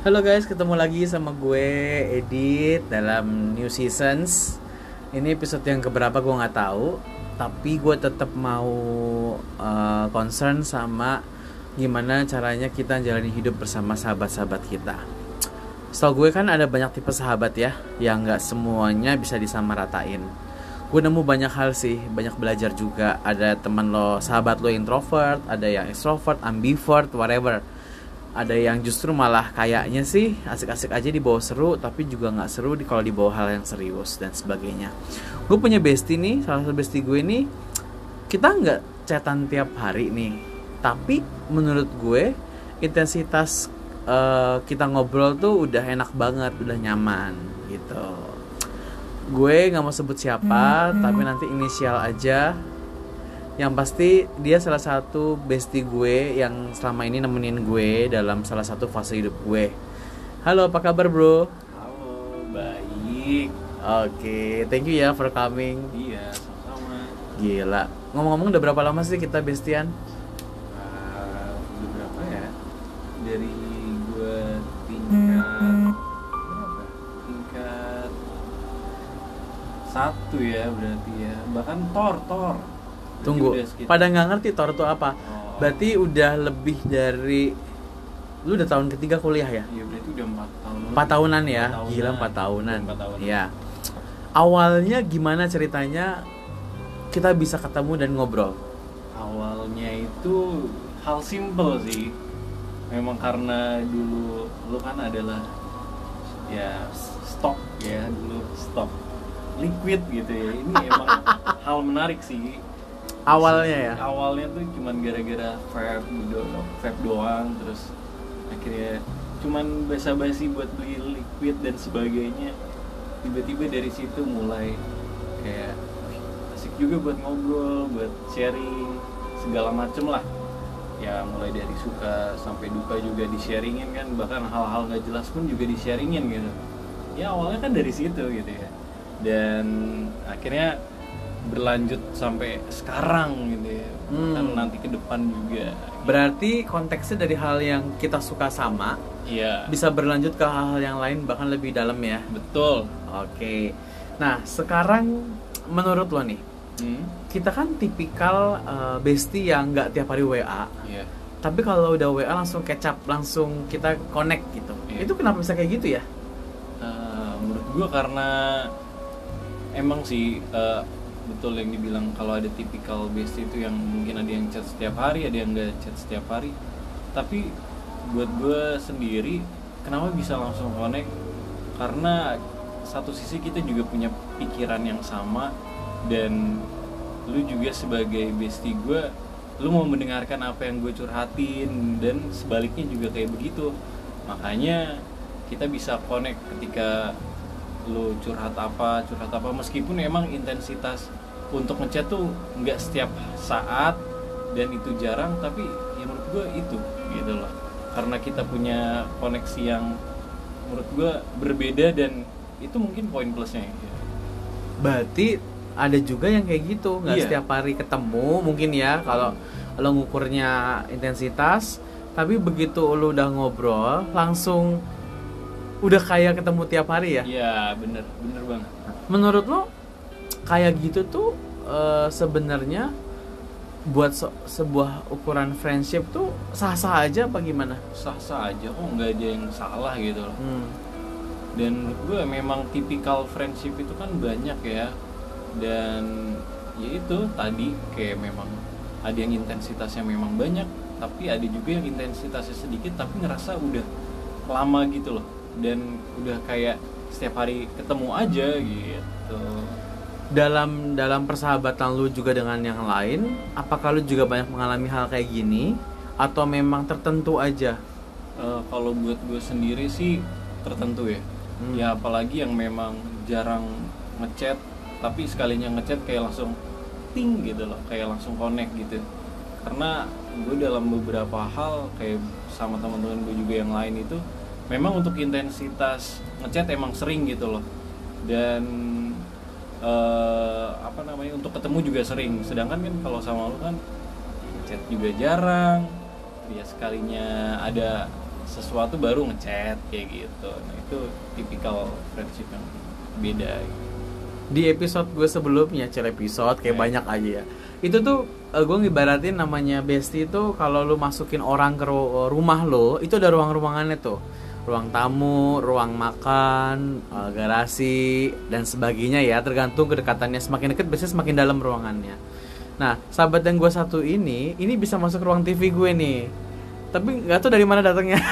Halo guys, ketemu lagi sama gue Edit dalam New Seasons. Ini episode yang keberapa gue nggak tahu, tapi gue tetap mau uh, concern sama gimana caranya kita jalani hidup bersama sahabat-sahabat kita. Setahu gue kan ada banyak tipe sahabat ya, yang nggak semuanya bisa disamaratain. Gue nemu banyak hal sih, banyak belajar juga. Ada teman lo, sahabat lo introvert, ada yang extrovert, ambivert, whatever ada yang justru malah kayaknya sih asik-asik aja dibawa seru tapi juga nggak seru di kalau dibawa hal yang serius dan sebagainya. Gue punya bestie nih salah satu bestie gue nih kita nggak chatan tiap hari nih. Tapi menurut gue intensitas uh, kita ngobrol tuh udah enak banget udah nyaman gitu. Gue nggak mau sebut siapa tapi nanti inisial aja yang pasti dia salah satu bestie gue yang selama ini nemenin gue dalam salah satu fase hidup gue halo apa kabar bro Halo, baik. oke thank you ya for coming Iya, sama-sama. gila ngomong-ngomong udah berapa lama sih kita bestian Uh, udah berapa ya? Dari gue tingkat berapa? Tingkat satu ya berarti ya. Bahkan tor tor. Tunggu. Pada nggak ngerti tor itu apa? Oh. berarti udah lebih dari lu udah tahun ketiga kuliah ya? Iya berarti udah empat tahun. empat tahunan ya? Empat gila empat tahunan. Empat tahunan. ya awalnya gimana ceritanya kita bisa ketemu dan ngobrol? Awalnya itu hal simple sih. Memang karena dulu lu kan adalah ya stok ya dulu stok. Liquid gitu ya. Ini emang hal menarik sih awalnya ya? Awalnya tuh cuman gara-gara vape do- vape doang terus akhirnya cuman basa-basi buat beli liquid dan sebagainya. Tiba-tiba dari situ mulai kayak "Wih, asik juga buat ngobrol buat sharing segala macem lah. Ya mulai dari suka sampai duka juga di sharingin kan bahkan hal-hal nggak jelas pun juga di sharingin gitu. Ya awalnya kan dari situ gitu ya. Dan akhirnya berlanjut sampai sekarang gitu ya Hmm. kan nanti ke depan juga Berarti konteksnya dari hal yang kita suka sama iya bisa berlanjut ke hal-hal yang lain bahkan lebih dalam ya. betul Oke. Nah, sekarang menurut lo nih, hmm? kita kan tipikal uh, bestie yang nggak tiap hari WA, iya tapi kalau udah WA langsung kecap, langsung kita connect gitu. Iya. Itu kenapa bisa kayak gitu ya? Eh, menurut gua karena emang sih eh, betul yang dibilang kalau ada tipikal bestie itu yang mungkin ada yang chat setiap hari ada yang nggak chat setiap hari. Tapi buat gue sendiri kenapa bisa langsung connect? Karena satu sisi kita juga punya pikiran yang sama dan lu juga sebagai bestie gue lu mau mendengarkan apa yang gue curhatin dan sebaliknya juga kayak begitu. Makanya kita bisa connect ketika lu curhat apa curhat apa meskipun emang intensitas untuk ngechat tuh nggak setiap saat dan itu jarang tapi ya menurut gue itu gitu loh karena kita punya koneksi yang menurut gue berbeda dan itu mungkin poin plusnya ya. Berarti ada juga yang kayak gitu, nggak Iya. setiap hari ketemu mungkin ya kalau lo ngukurnya intensitas, tapi begitu lo udah ngobrol langsung udah kayak ketemu tiap hari ya. Iya bener bener banget Menurut lo kayak gitu tuh eh, sebenarnya buat se- sebuah ukuran friendship tuh sah-sah aja apa gimana? sah-sah aja kok nggak ada yang salah gitu loh Hmm. dan menurut gue memang tipikal friendship itu kan banyak ya dan ya itu tadi kayak memang ada yang intensitasnya memang banyak tapi ada juga yang intensitasnya sedikit tapi ngerasa udah lama gitu loh dan udah kayak setiap hari ketemu aja gitu Dalam dalam persahabatan lu juga dengan yang lain, apakah lu juga banyak mengalami hal kayak gini atau memang tertentu aja? Eh, kalau buat gue sendiri sih tertentu ya Hmm. ya apalagi yang memang jarang ngechat tapi sekalinya ngechat kayak langsung ting gitu loh kayak langsung connect gitu karena gue dalam beberapa hal kayak sama teman-teman gue juga yang lain itu memang untuk intensitas ngechat emang sering gitu loh. Dan eh, apa namanya untuk ketemu juga sering. Sedangkan kan kalau sama lu kan chat juga jarang. Ya sekalinya ada sesuatu baru ngechat kayak gitu. Nah itu tipikal friendship yang beda gitu. di episode gue sebelumnya cel episode kayak Ya. banyak aja ya. Itu tuh eh, gue ngibaratin namanya bestie itu kalau lu masukin orang ke ru- rumah lo itu ada ruang-ruangannya tuh ruang tamu ruang makan eh, garasi dan sebagainya ya. Tergantung kedekatannya. Semakin dekat biasanya semakin dalam ruangannya. Nah sahabat yang gue satu ini ini bisa masuk ruang TV gue nih. Tapi nggak tahu dari mana datangnya.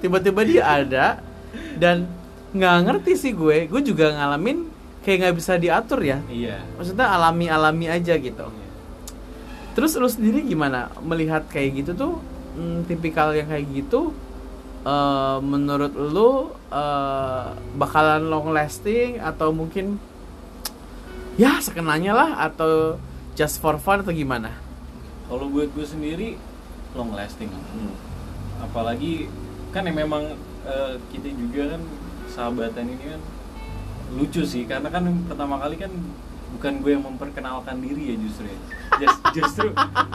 Tiba-tiba dia ada dan nggak ngerti sih gue. Gue juga ngalamin kayak nggak bisa diatur ya. Iya. Maksudnya alami alami aja gitu. Iya. terus lu sendiri gimana melihat kayak gitu tuh hmm, tipikal yang kayak gitu eh, menurut lu eh, bakalan long lasting atau mungkin ya sekenanya lah atau just for fun atau gimana? Kalau buat gue sendiri long lasting. Apalagi kan yang memang eh, kita juga kan sahabatan ini kan lucu sih. Karena kan pertama kali kan bukan gue yang memperkenalkan diri ya justru ya Just- justru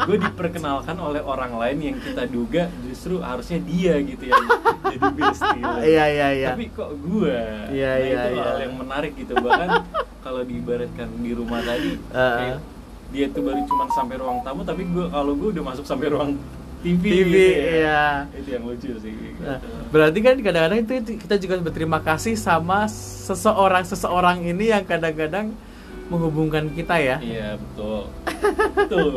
gue diperkenalkan oleh orang lain yang kita duga justru harusnya dia gitu yang jadi bestie lah. iya iya iya tapi kok gue Iya, nah iya, itu iya. hal yang menarik gitu bahkan kalau diibaratkan di rumah tadi Uh. kayak dia tuh baru cuman sampai ruang tamu tapi gue kalau gue udah masuk sampai ruang TV, TV gitu ya. iya itu yang lucu sih gitu. Nah, berarti kan kadang-kadang itu itu kita juga berterima kasih sama seseorang seseorang ini yang kadang-kadang menghubungkan kita ya. iya betul betul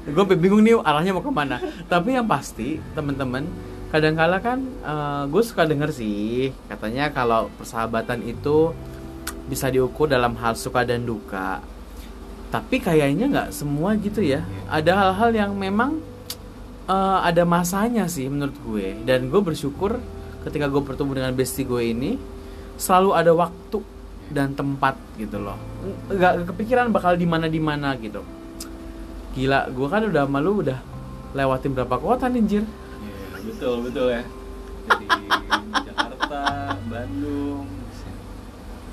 Gue bingung nih arahnya mau ke mana. Tapi yang pasti teman-teman kadang-kala kan gue suka denger sih katanya kalau persahabatan itu bisa diukur dalam hal suka dan duka. Tapi kayaknya nggak semua gitu ya. Ada hal-hal yang memang eh, ada masanya sih menurut gue. Dan gue bersyukur ketika gue bertemu dengan bestie gue ini selalu ada waktu dan tempat gitu loh. Nggak kepikiran bakal di mana di mana gitu. Gila, gue kan udah malu udah lewatin berapa kota nih Jir. Iya, betul betul ya dari Jakarta Bandung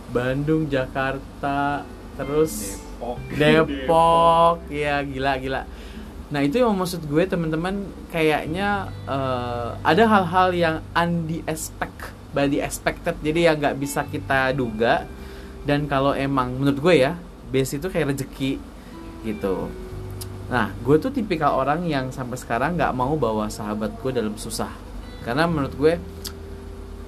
Bandung, Jakarta, terus Depok Depok, ya gila gila. Nah itu yang maksud gue teman-teman kayaknya eh, ada hal-hal yang by the expected, jadi yang nggak bisa kita duga. Dan kalau emang menurut gue ya, base itu kayak rezeki gitu. Nah gue tuh tipikal orang yang sampai sekarang nggak mau bawa sahabat gue dalam susah, karena menurut gue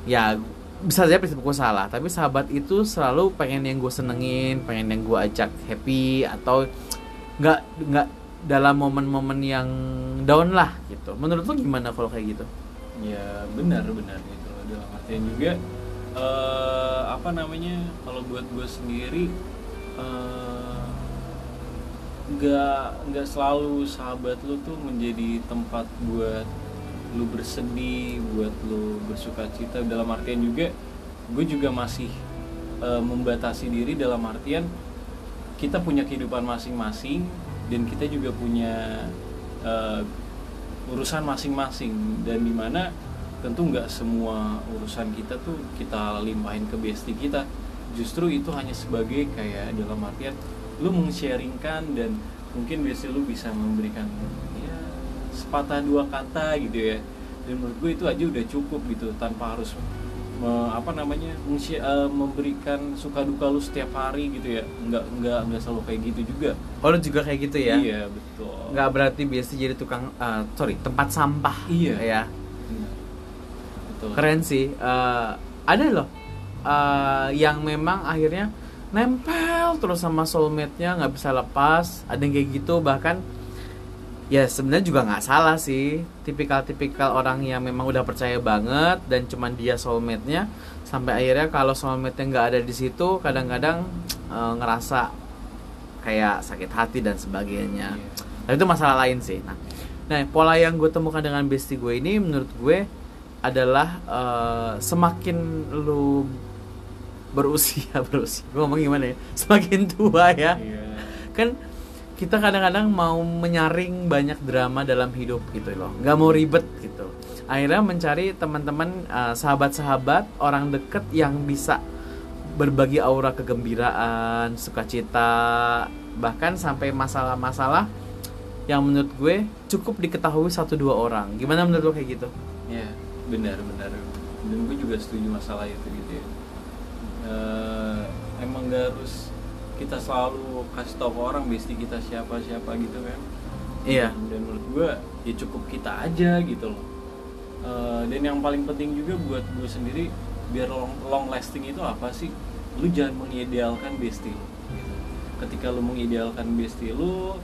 ya bisa saja prinsip gue salah. Tapi sahabat itu selalu pengen yang gue senengin pengen yang gue ajak happy atau nggak nggak dalam momen-momen yang down lah gitu. Menurut lu gimana kalau kayak gitu? Ya benar benar gitu. Dalam artian juga eh apa namanya kalau buat gue sendiri eh, nggak nggak selalu sahabat lu tuh menjadi tempat buat lu bersedih buat lu bersuka cita. Dalam artian juga gue juga masih eh, membatasi diri dalam artian kita punya kehidupan masing-masing dan kita juga punya eh, urusan masing-masing. Dan di mana tentu nggak semua urusan kita tuh kita limpahin ke bestie kita. Justru itu hanya sebagai kayak dalam artian lu meng-sharingkan dan mungkin bestie lu bisa memberikan ya sepatah dua kata gitu ya. Dan menurut gue itu aja udah cukup gitu tanpa harus me- apa namanya eh, memberikan suka duka lu setiap hari gitu ya. Nggak nggak nggak selalu kayak gitu juga. Oh lu juga kayak gitu ya? Iya betul. Nggak berarti biasa jadi tukang eh, sorry tempat sampah Iya. ya. Betul. Keren sih. Eh, ada loh. Eh, yang memang akhirnya nempel terus sama soulmate-nya nggak bisa lepas. Ada yang kayak gitu. Bahkan ya sebenarnya juga nggak salah sih. Tipikal-tipikal orang yang memang udah percaya banget dan cuman dia soulmate-nya sampai akhirnya kalau soulmate-nya nggak ada di situ kadang-kadang eh, ngerasa kayak sakit hati dan sebagainya. Iya. tapi itu masalah lain sih. Nah nah pola yang gue temukan dengan bestie gue ini menurut gue adalah eh, semakin lu berusia berusia gue ngomong gimana ya? Semakin tua ya. Iya. kan kita kadang-kadang mau menyaring banyak drama dalam hidup gitu loh. Nggak mau ribet gitu. Akhirnya mencari teman-teman eh, sahabat-sahabat orang deket yang bisa berbagi aura kegembiraan sukacita bahkan sampai masalah-masalah yang menurut gue cukup diketahui satu dua orang. Gimana menurut lo kayak gitu? Ya benar benar dan gue juga setuju masalah itu gitu ya. Eh, emang gak harus kita selalu kasih tahu ke orang besti kita siapa siapa gitu kan. Iya. Dan menurut gue ya cukup kita aja gitu loh. Eh, dan yang paling penting juga buat gue sendiri biar long, long lasting itu apa sih? Lu jangan mengidealkan bestie gitu. ketika lu mengidealkan bestie lu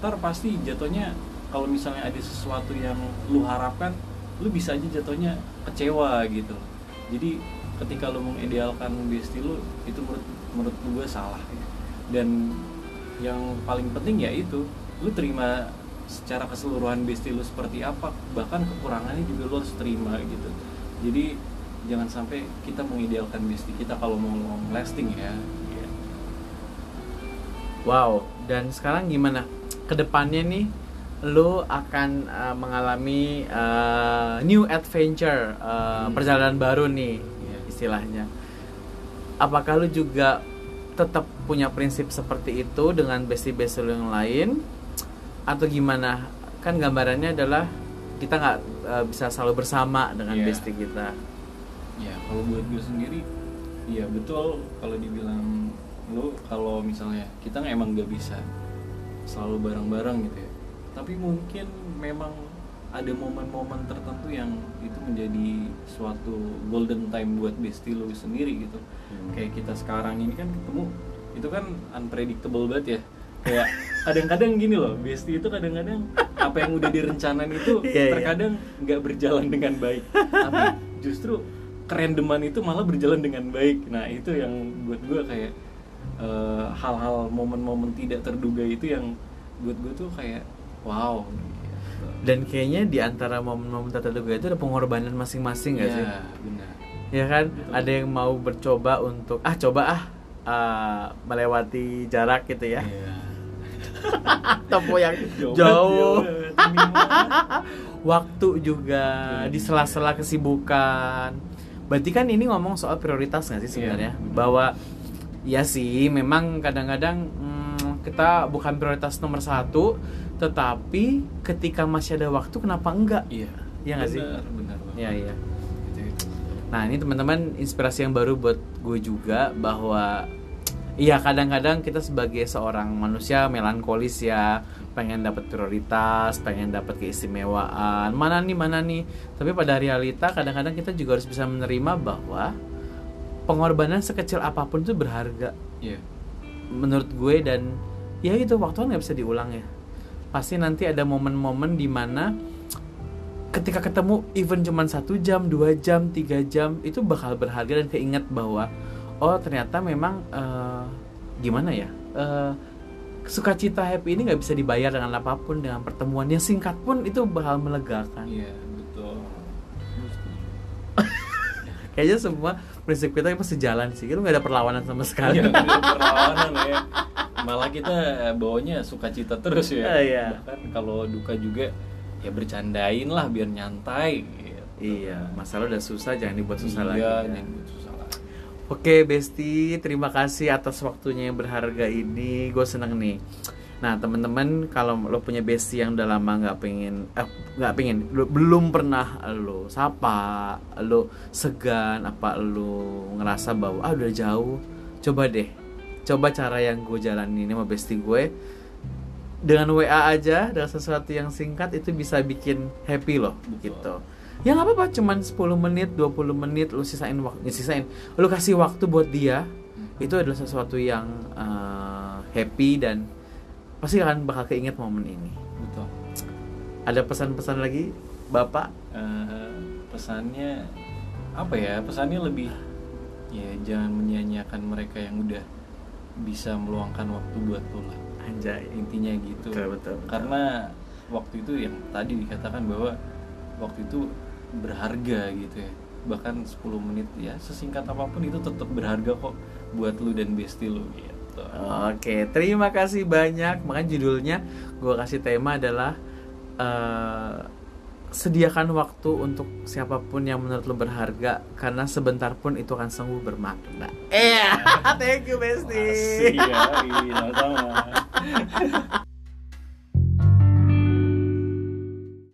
ntar pasti jatuhnya kalau misalnya ada sesuatu yang lu harapkan lu bisa aja jatuhnya kecewa gitu. Jadi ketika lu mengidealkan bestie lu itu menurut menurut gue salah ya. dan yang paling penting ya itu lu terima secara keseluruhan bestie lu seperti apa bahkan kekurangannya juga lu harus terima gitu. Jadi jangan sampai kita mengidealkan bestie kita kalau mau long lasting ya. Wow dan sekarang gimana? Ke depannya nih lo akan uh, mengalami uh, new adventure uh, Hmm. perjalanan baru nih Iya. istilahnya apakah lu juga tetap punya prinsip seperti itu dengan bestie-bestie lu yang lain atau gimana kan gambarannya adalah kita nggak uh, bisa selalu bersama dengan Iya. bestie kita ya kalau buat gue sendiri iya betul kalau dibilang lu kalau misalnya kita nggak emang gak bisa selalu bareng-bareng gitu ya tapi mungkin memang ada momen-momen tertentu yang itu menjadi suatu golden time buat bestie lu sendiri gitu. Kayak kita sekarang ini kan ketemu itu kan unpredictable banget ya. Kayak kadang-kadang gini loh bestie itu kadang-kadang apa yang udah direncanain itu Iya, iya. terkadang nggak berjalan dengan baik. Tapi justru kerendeman itu malah berjalan dengan baik. Nah itu yang buat gue kayak eh, hal-hal momen-momen tidak terduga itu yang buat gue tuh kayak wow. Dan kayaknya di antara momen-momen tertentu itu ada pengorbanan masing-masing gak ya, sih? benar. Ya kan? Betul. ada yang mau bercoba untuk ah coba ah uh, melewati jarak gitu ya. Iya. tempo yang Jauh ya, waktu juga Iya. di sela-sela kesibukan. Berarti kan ini ngomong soal prioritas nggak sih sebenarnya? Iya, benar. bahwa ya sih memang kadang-kadang hmm, kita bukan prioritas nomor satu tetapi ketika masih ada waktu kenapa enggak iya Iya nggak sih? benar benar. Iya, iya. Gitu, gitu. Nah ini teman-teman inspirasi yang baru buat gue juga bahwa iya kadang-kadang kita sebagai seorang manusia melankolis ya pengen dapat prioritas, pengen dapat keistimewaan, mana nih mana nih. Tapi pada realita kadang-kadang kita juga harus bisa menerima bahwa pengorbanan sekecil apa pun itu berharga iya menurut gue dan ya itu waktu kan nggak bisa diulang ya pasti nanti ada momen-momen di mana ketika ketemu even cuman satu jam dua jam tiga jam itu bakal berharga dan keinget bahwa oh ternyata memang eh, gimana ya eh, sukacita happy ini nggak bisa dibayar dengan apa pun dengan pertemuan. Yang singkat pun itu bakal melegakan. Iya kayaknya semua prinsip kita pasti sejalan sih itu nggak ada perlawanan sama sekali Iya, ada perlawanan ya. Malah kita bawanya sukacita terus ya. Ah, iya. Bahkan kalau duka juga ya bercandain lah biar nyantai. gitu. iya masalah udah susah jangan dibuat susah iya, lagi ya. jangan buat susah lagi. Oke Besti, terima kasih atas waktunya yang berharga ini. Gue seneng nih. Nah teman-teman kalau lo punya Besti yang udah lama nggak pengen, eh nggak pengen, lo- belum pernah lo sapa, lo segan, apa lo ngerasa bahwa ah udah jauh, coba deh, coba cara yang gue jalanin ini sama Besti gue. Dengan WA aja dengan sesuatu yang singkat itu bisa bikin happy loh Betul. gitu. Ya nggak apa-apa cuman 10 menit 20 menit lu sisain waktu sisain. Lu kasih waktu buat dia itu adalah sesuatu yang eh, happy dan pasti akan bakal keinget momen ini Betul. ada pesan-pesan lagi bapak Eh, pesannya apa ya? Pesannya lebih ya jangan menyia-nyiakan mereka yang udah bisa meluangkan waktu buat lo lah. anjay Intinya gitu. Betul, betul, betul. Karena waktu itu yang tadi dikatakan bahwa waktu itu berharga gitu ya bahkan 10 menit ya sesingkat apa pun itu tetap berharga kok buat lu dan bestie lu gitu Oke, terima kasih banyak. Makanya judulnya gue kasih tema adalah eh, sediakan waktu untuk siapa pun yang menurut lo berharga karena sebentar pun itu akan sungguh bermakna. Eh, thank you Besti. Asik ya, sama